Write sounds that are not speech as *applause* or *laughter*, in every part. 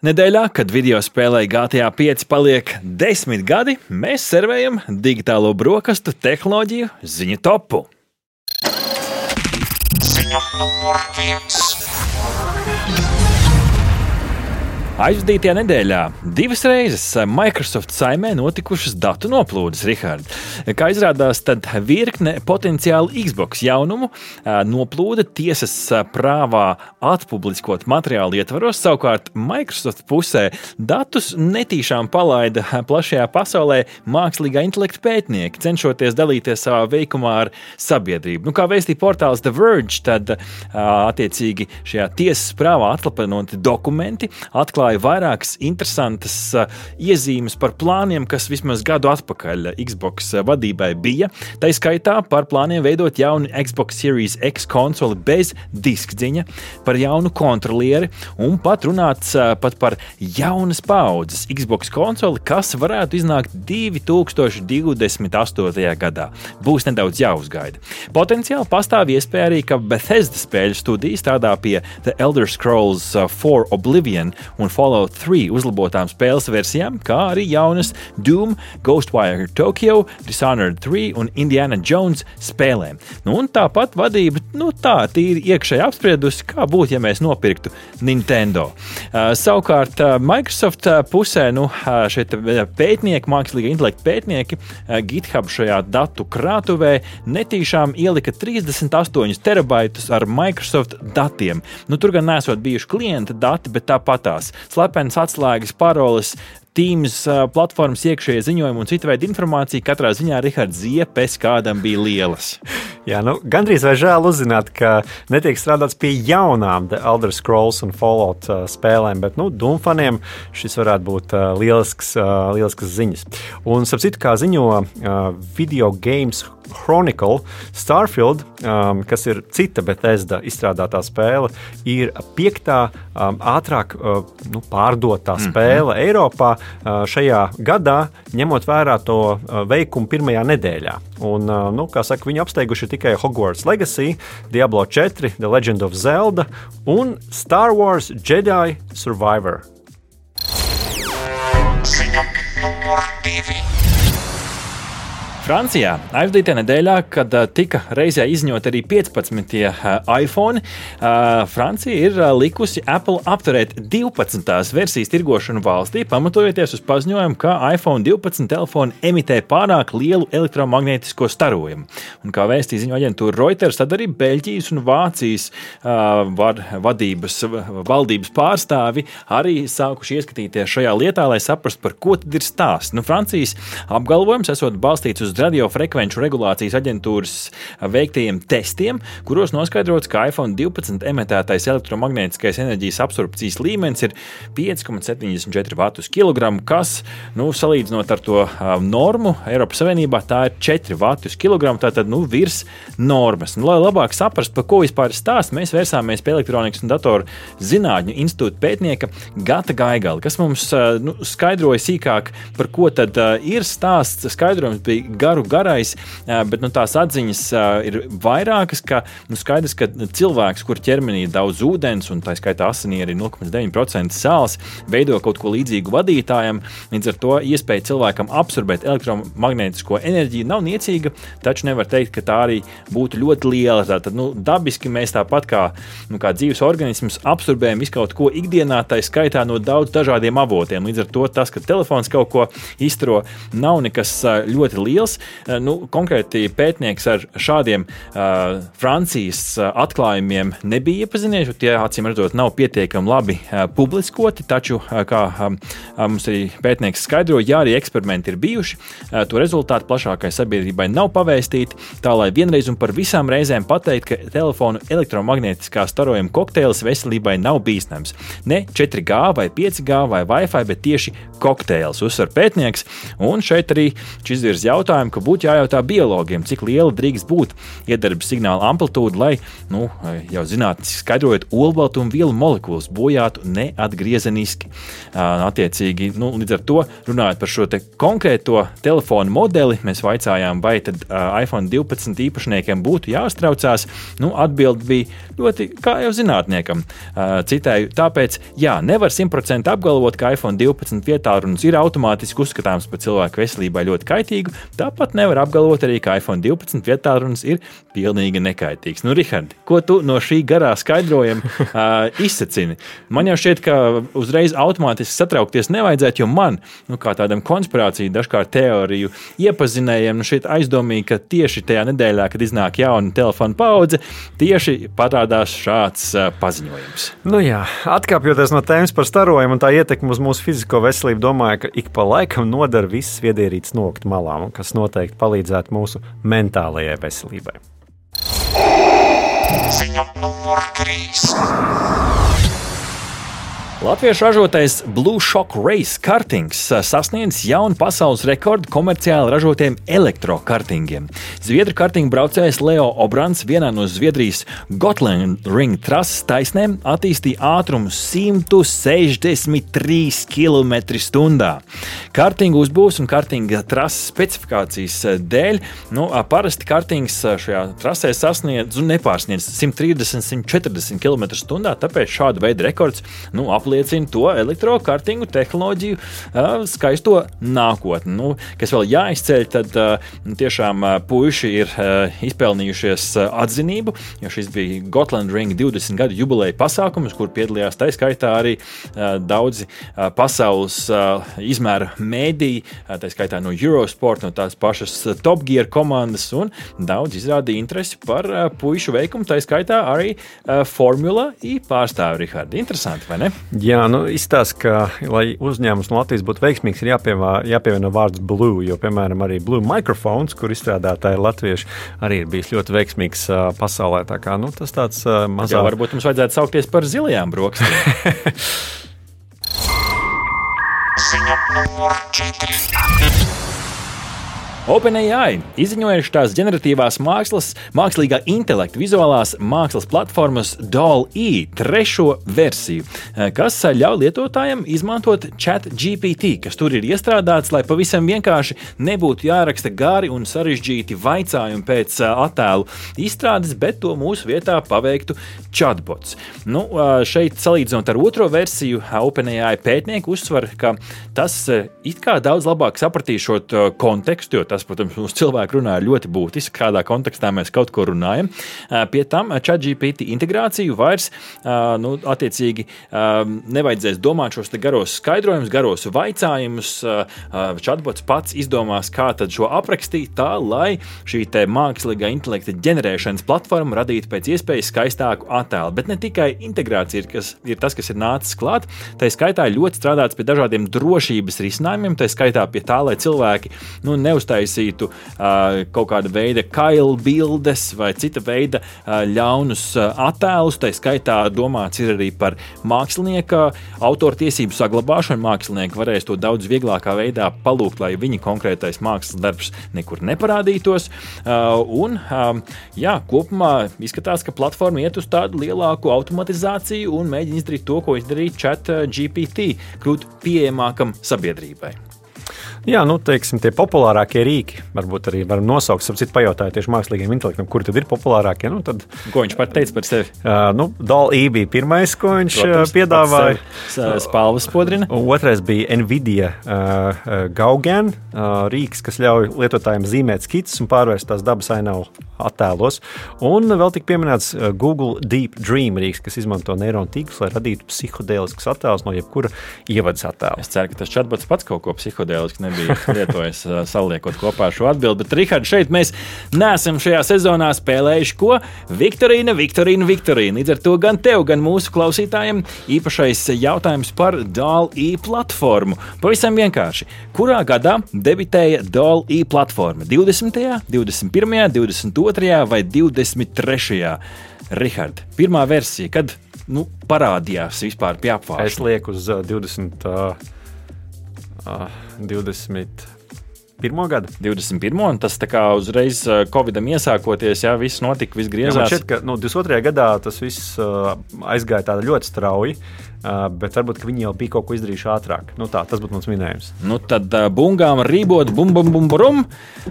Nedēļā, kad video spēlē GTA 5 paliek desmit gadi, mēs servējam digitālo brokastu tehnoloģiju ziņu topu. Viens. Aizvadītajā nedēļā divas reizes Microsoft saimē notikušas datu noplūdes, Rihard. Kā izrādās, tad virkne potenciāli Xbox jaunumu noplūda tiesas prāvā atpubliskot materiālu ietvaros. Savukārt Microsoft pusē datus netīšām palaida plašajā pasaulē mākslīgā intelekta pētnieki, cenšoties dalīties savā veikumā ar sabiedrību. Nu, kā vēstīja portāls The Verge, tad attiecīgi šajā tiesas prāvā atklapanoti dokumenti atklāja atklāja vairākas interesantas uh, iezīmes par plāniem, kas vismaz gadu atpakaļ Xbox vadībai bija. Tā izskaitā par plāniem veidot jaunu Xbox Series X konsoli bez diskdziņa, par jaunu kontrolieri un pat runāts pat par jaunas paudzes Xbox konsoli, kas varētu iznākt 2028. gadā. Būs nedaudz jāuzgaida. Potenciāli pastāv iespēja arī, ka Bethesda spēļu studija strādā pie The Elder Scrolls 4 uh, Oblivion un Fallout 3 uzlabotām spēles versijām, kā arī jaunas Doom, Ghostwire Tokyo, Dishonored 3 un Indiana Jones spēlēm. Nu, un tāpat vadība nu, tā tīri iekšēji apspriedusi, kā būtu, ja mēs nopirktu Nintendo. Uh, savukārt, uh, Microsoft uh, pusē nu, uh, šie pētnieki, mākslīga intelekta pētnieki, uh, GitHub šajā datu krātuvē netīšām ielika 38 terabaitus ar Microsoft datiem. Nu, tur gan nesot bijuši klienta dati, bet tāpatās slepenas atslēgas, paroles, Teams platformas iekšējie ziņojumi un cita veida informācija. Katrā ziņā Rahards Ziepes kādam bija lielas. *laughs* Jā, nu, gandrīz vai žēl uzzināt, ka netiek strādāts pie jaunām The Elder Scrolls un Fallout spēlēm, bet nu, Dunfaniem šis varētu būt lielisks, lielisks ziņas. Un, ap citu, kā ziņo video games Chronicle, Starfield, um, kas ir cita Bethesda izstrādātā spēle, ir piektā um, ātrāk uh, nu, pārdotā mm -hmm. spēle Eiropā šajā gadā, ņemot vērā to veikumu pirmajā nedēļā. Un, nu, kā saka, viņi apsteiguši tikai Hogwarts Legacy, Diablo 4, The Legend of Zelda un Star Wars Jedi Survivor. Ziņa numur divi. Francijā aizdītajā nedēļā, kad tika reizē izņemta arī 15. iPhone, Francija ir likusi Apple apturēt 12. versijas tirgošanu valstī, pamatojoties uz paziņojumu, ka iPhone 12 telefoni emitē pārāk lielu elektromagnētisko starojumu. Un kā vēstīja ziņu aģentūra Reuters, tad arī Beļģijas un Vācijas var, vadības, valdības pārstāvi arī sākuši ieskatīties šajā lietā, lai saprastu, par ko tad ir stāsts. Nu, Francijas apgalvojums esot balstīts uz radiofrekvenču regulācijas aģentūras veiktajiem testiem, kuros noskaidrots, ka iPhone 12 emitētais elektromagnētiskais enerģijas absorpcijas līmenis ir 5,74 vatus kilogramu, kas, nu, salīdzinot ar to normu Eiropas Savienībā, tā ir 4 vatus kilogramu, tātad, nu, virs normas. Nu, lai labāk saprastu, par ko vispār ir stāsts, mēs vērsāmies pie elektronikas un datoru zinātņu institūta pētnieka Gata Gaigala, kas mums nu, skaidroja sīkāk, par ko tad ir stāsts. Skaidrojums bija garu garais, bet nu, tās atziņas ir vairākas. Ka, nu, skaidrs, ka cilvēks, kur ķermenī ir daudz ūdens, un tā skaitā asinī arī 0,9% sāls, veido kaut ko līdzīgu vadītājam. Līdz ar to iespēja cilvēkam absorbēt elektromagnētisko enerģiju nav niecīga, taču nevar teikt, ka tā arī būtu ļoti liela. Tātad, nu, dabiski mēs tāpat kā, nu, kā dzīves organisms absorbējam visu kaut ko ikdienā, tā skaitā no daudz dažādiem avotiem. Līdz ar to tas, ka telefons kaut ko izturo, nav nekas ļoti liels. Eh, nu, konkrēti pētnieks ar šādiem uh, Francijas eh, atklājumiem nebija iepazinies, jo tie acīm redzot nav pietiekami labi uh, publiskoti. Taču, uh, kā uh, mums arī pētnieks skaidroja, ja arī eksperimenti ir bijuši, uh, to rezultāti plašākai sabiedrībai nav pavēstīti. Tā lai vienreiz un par visām reizēm pateikt, ka telefonu elektromagnētiskā starojuma kokteils veselībai nav bīstams. Ne 4G vai 5G vai Wi-Fi, bet tieši kokteils, uzsver pētnieks. Un šeit arī izvirz jautājumu jautājumu, ka būtu jājautā biologiem, cik liela drīkst būt iedarbības signāla amplitūda, lai, nu, jau zinātniski skaidrojot, olbaltumu vielu molekulas bojātu neatgriezeniski. Attiecīgi, nu, līdz ar to runājot par šo te konkrēto telefonu modeli, mēs vaicājām, vai tad iPhone 12 īpašniekiem būtu jāuztraucās. Nu, Atbilde bija ļoti, kā jau zinātniekam, citēju, tāpēc, jā, nevar simtprocentīgi apgalvot, ka iPhone 12 vietā runas ir automātiski uzskatāms par cilvēku veselībai ļoti kaitīgu. Tāpat nevar apgalvot arī, ka iPhone 12 vietā runas ir pilnīgi nekaitīgs. Nu, Rihard, ko tu no šī garā skaidrojuma *laughs* uh, izsacini? Man jau šķiet, ka uzreiz automātiski satraukties nevajadzētu, jo man, nu, kā tādam konspirāciju, dažkārt teoriju iepazinējiem, nu, šeit aizdomīgi, ka tieši tajā nedēļā, kad iznāk jauna telefona paudze, tieši parādās šāds uh, paziņojums. Nu jā, atkāpjoties no tēmas par starojumu un tā ietekmi uz mūsu fizisko veselību, domāju, ka ik pa laikam nodara visas viedierītes nokt malām, kas noteikti palīdzētu mūsu mentālajai veselībai. Ziņa numur 3. Latviešu ražotais Blue Shock Race kartings sasniedz jaunu pasaules rekordu komerciāli ražotiem elektrokartingiem. Zviedru kartingu braucējs Leo Obrants vienā no Zviedrijas Gotland Ring trases taisnēm attīstīja ātrumu 163 km/h. Kartingu uzbūves un kartinga trases specifikācijas dēļ nu, parasti kartings šajā trasē sasniedz un nepārsniedz 130-140 km/h, tāpēc šāda veida rekords nu, aplūko apliecina to elektrokartingu tehnoloģiju skaisto nākotni. Nu, kas vēl jāizceļ, tad tiešām puiši ir izpelnījušies atzinību, jo šis bija Gotland Ring 20 gadu jubileja pasākums, kur piedalījās tā skaitā arī daudzi pasaules izmēra mēdīji, tā skaitā no Eurosport, no tās pašas Top Gear komandas, un daudz izrādīja interesi par puišu veikumu, tā skaitā arī Formula I pārstāvi Rihardi. Interesanti, vai ne? Jā, nu, izstāsta, ka, lai uzņēmums no Latvijas būtu veiksmīgs, ir jāpievā, jāpievieno vārds Blue. Jo, piemēram, arī Blue Microphones, kur izstrādātāji ir latvieši, arī ir bijis ļoti veiksmīgs uh, pasaulē. Tā kā, nu, tas tāds uh, mazs. Jā, varbūt mums vajadzētu saukties par zilajām brokastīm. *laughs* Ziņa numur 4. OpenAI izziņojuši tās generatīvās mākslas, mākslīgā intelekta, vizuālās mākslas platformas DALL-E trešo versiju, eh, kas ļauj lietotājiem izmantot chat GPT, kas tur ir iestrādāts, lai pavisam vienkārši nebūtu jāraksta gari un sarežģīti vaicājumi pēc eh, attēlu izstrādes, bet to mūsu vietā paveiktu chatbots. Nu, eh, šeit, salīdzinot ar otro versiju, OpenAI pētnieki uzsver, ka tas it kā daudz labāk sapratīšot kontekstu, jo tas tas, protams, mūsu cilvēki runā ļoti būtiski, kādā kontekstā mēs kaut ko runājam. Pie tam ChatGPT integrāciju vairs nu, attiecīgi nevajadzēs domāt šos garos skaidrojumus, garos vaicājumus. Chatbots pats izdomās, kā šo aprakstīt tā, lai šī mākslīgā intelekta ģenerēšanas platforma radītu pēc iespējas skaistāku attēlu. Bet ne tikai integrācija ir, kas, ir tas, kas ir nācis klāt, tā skaitā ļoti strādāts pie dažādiem drošības risinājumiem, tā skaitā pie tā, lai cilvēki nu, neuztais uztaisītu uh, kaut kāda veida kailu bildes vai cita veida uh, ļaunus uh, attēlus. Tā skaitā domāts ir arī par mākslinieka autortiesību saglabāšanu. Mākslinieki varēs to daudz vieglākā veidā palūgt, lai viņa konkrētais mākslas darbs nekur neparādītos. Uh, un, um, jā, kopumā izskatās, ka platforma iet uz tādu lielāku automatizāciju un mēģina izdarīt to, ko izdarīja Chat GPT, kļūt pieejamākam sabiedrībai. Jā, nu, teiksim, tie populārākie rīki, varbūt arī varam nosaukt, ap citu pajautāju tieši mākslīgiem intelektam, kuri tad ir populārākie. Nu, tad, ko viņš pat teica par sevi? Uh, nu, Dāla bija pirmais, ko viņš Protams, piedāvāja. Spalvas podrina. Otrais bija Nvidia uh, Gaugen uh, rīks, kas ļauj lietotājiem zīmēt skices un pārvērst tās dabas ainavu attēlos. Un vēl tika pieminēts Google Deep Dream rīks, kas izmanto neironu tīklus, lai radītu psihodēliskus attēlus no jebkura ievadas attēla. Es ceru, ka tas chatbots pats kaut ko psihodēlisku nebija *laughs* lietojis, saliekot kopā šo atbildi. Bet, Rihard, šeit mēs neesam šajā sezonā spēlējuši ko? Viktorīna, Viktorīna, Viktorīna. Līdz ar to gan tev, gan mūsu klausītājiem īpašais jautājums par DALI platformu. Pavisam vienkārši. Kurā gadā debitēja DALI platforma? 20., 21., 22. Vai 23. Rihard, pirmā versija, kad nu, parādījās vispār pie apgabala? Es lieku uz uh, 20. Uh, uh, 20. 21. gadu. 21. un tas tā kā uzreiz uh, Covidam iesākoties, jā, viss notika, viss Jā, griezās. šķiet, ka nu, 22. gadā tas viss uh, aizgāja tā ļoti strauji, uh, bet varbūt ka viņi jau bija kaut ko izdarījuši ātrāk. Nu, tā, tas būtu mans minējums. Nu, tad uh, bungām rībot, bum, bum, bum, bum.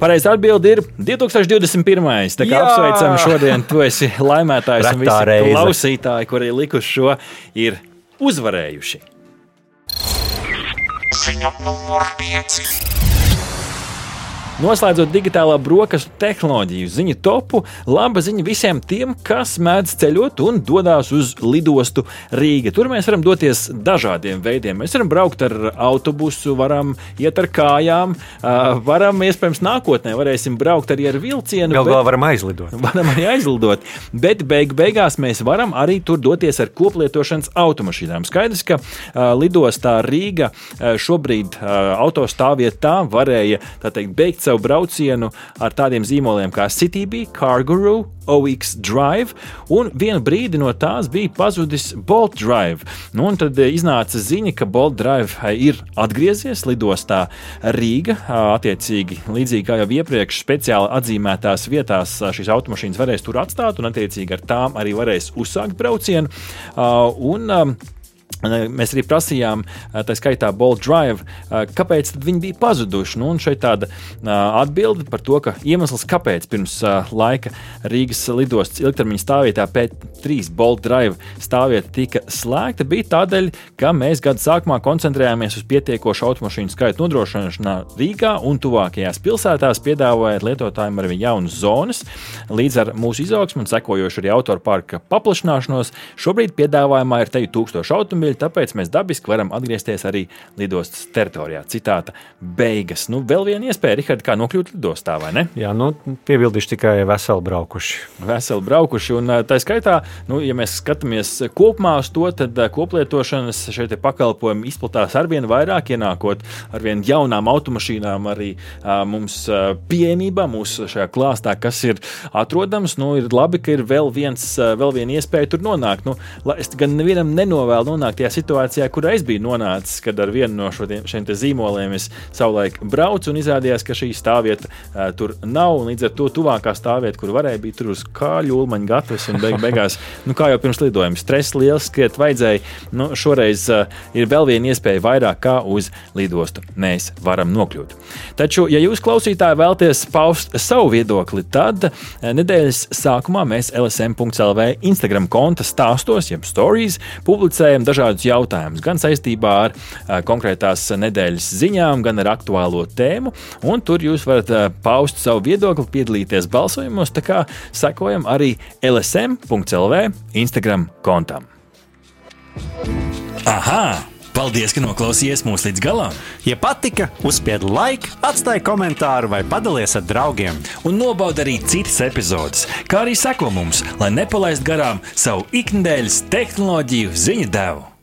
Pareizi atbildi ir 2021. Tā kā Jā! apsveicam šodien, tu esi laimētājs un visi reize. klausītāji, kuri likuši šo, ir uzvarējuši. Ziņa numur 5. Noslēdzot digitālā brokastu tehnoloģiju ziņu topu, laba ziņa visiem tiem, kas mēdz ceļot un dodas uz lidostu Rīgā. Tur mēs varam doties dažādiem veidiem. Mēs varam braukt ar autobusu, varam iet ar kājām, varam iespējams nākotnē varēsim braukt arī ar vilcienu. Galu galā varam aizlidot. *laughs* Varam arī aizlidot, bet beig beigās mēs varam arī tur doties ar koplietošanas automašīnām. Skaidrs, ka lidostā Rīga šobrīd autostāvvietā varēja teikt, beigt savu braucienu ar tādiem zīmoliem kā CityBee, Carguru, OX Drive, un vienu brīdi no tās bija pazudis Bolt Drive. Nu, tad eh, iznāca ziņa, ka Bolt Drive eh, ir atgriezies lidostā Rīga. Attiecīgi, līdzīgi kā jau iepriekš, speciāli atzīmētās vietās šīs automašīnas varēs tur atstāt, un attiecīgi ar tām arī varēs uzsākt braucienu. Un, Mēs arī prasījām, tā skaitā, Bolt Drive, kāpēc viņi bija pazuduši. Nu, šeit tāda atbilde par to, ka iemesls, kāpēc pirms laika Rīgas lidostas ilgtermiņa stāvvietā P3 Bolt Drive stāvvieta tika slēgta, bija tādēļ, ka mēs gada sākumā koncentrējāmies uz pietiekošu automašīnu skaitu nodrošināšanā Rīgā un tuvākajās pilsētās, piedāvājot lietotājiem arī jaunas zonas. Līdz ar mūsu izaugsmu un sekojošu arī autoparka paplašināšanos, šobrīd piedāvājumā ir teju tūkstoši automobīļu, tāpēc mēs dabiski varam atgriezties arī lidostas teritorijā. Citāta beigas. Nu, vēl viena iespēja, Rihard, kā nokļūt lidostā, vai ne? Jā, nu, piebildīšu tikai veseli braukuši. Veseli braukuši. Un, tā skaitā, nu, ja mēs skatāmies kopumā uz to, tad koplietošanas te pakalpojumi izplatās arvien vairāk, ienākot ar vien jaunām automašīnām, arī ā, mums pieejamībā, mūsu šajā klāstā, kas ir atrodams. Nu, ir labi, ka ir vēl, viens, vēl viena iespēja tur nonākt. Nu, es gan nevienam nenovēlu nonākt tajā situācijā, kurā es biju nonācis, kad ar vienu no šodien- šiem zīmoliem es savulaik braucu un izrādījās, ka šī stāvvieta ā, tur nav. Līdz ar to tuvākā stāvvieta, kur varēja būt tur uz kāļu, ulmaņa gatavs un beig beigās, nu, kā jau pirms lidojuma, stress liels, skriet vajadzēja. Nu, šoreiz uh, ir vēl viena iespēja vairāk kā uz lidostu mēs varam nokļūt. Taču, ja jūs klausītāji vēlaties paust savu viedokli, tad nedēļas sākumā mēs LSM.CLV Instagram konta stāstos, jeb stories, publicējam dažādus jautājumus, gan saistībā ar uh, konkrētās nedēļas ziņām, gan ar aktuālo tēmu. Un tur jūs varat uh, paust savu viedokli, piedalīties balsojumos, tā kā sekojam arī LSM.CLV Instagram kontam. Aha! Paldies, ka noklausījāties mūsu līdz galam! Ja patika, uzspied laiku, atstāj komentāru vai padalies ar draugiem. Un nobauda arī citas epizodes, kā arī seko mums, lai nepalaistu garām savu ikdienas tehnoloģiju ziņu devumu.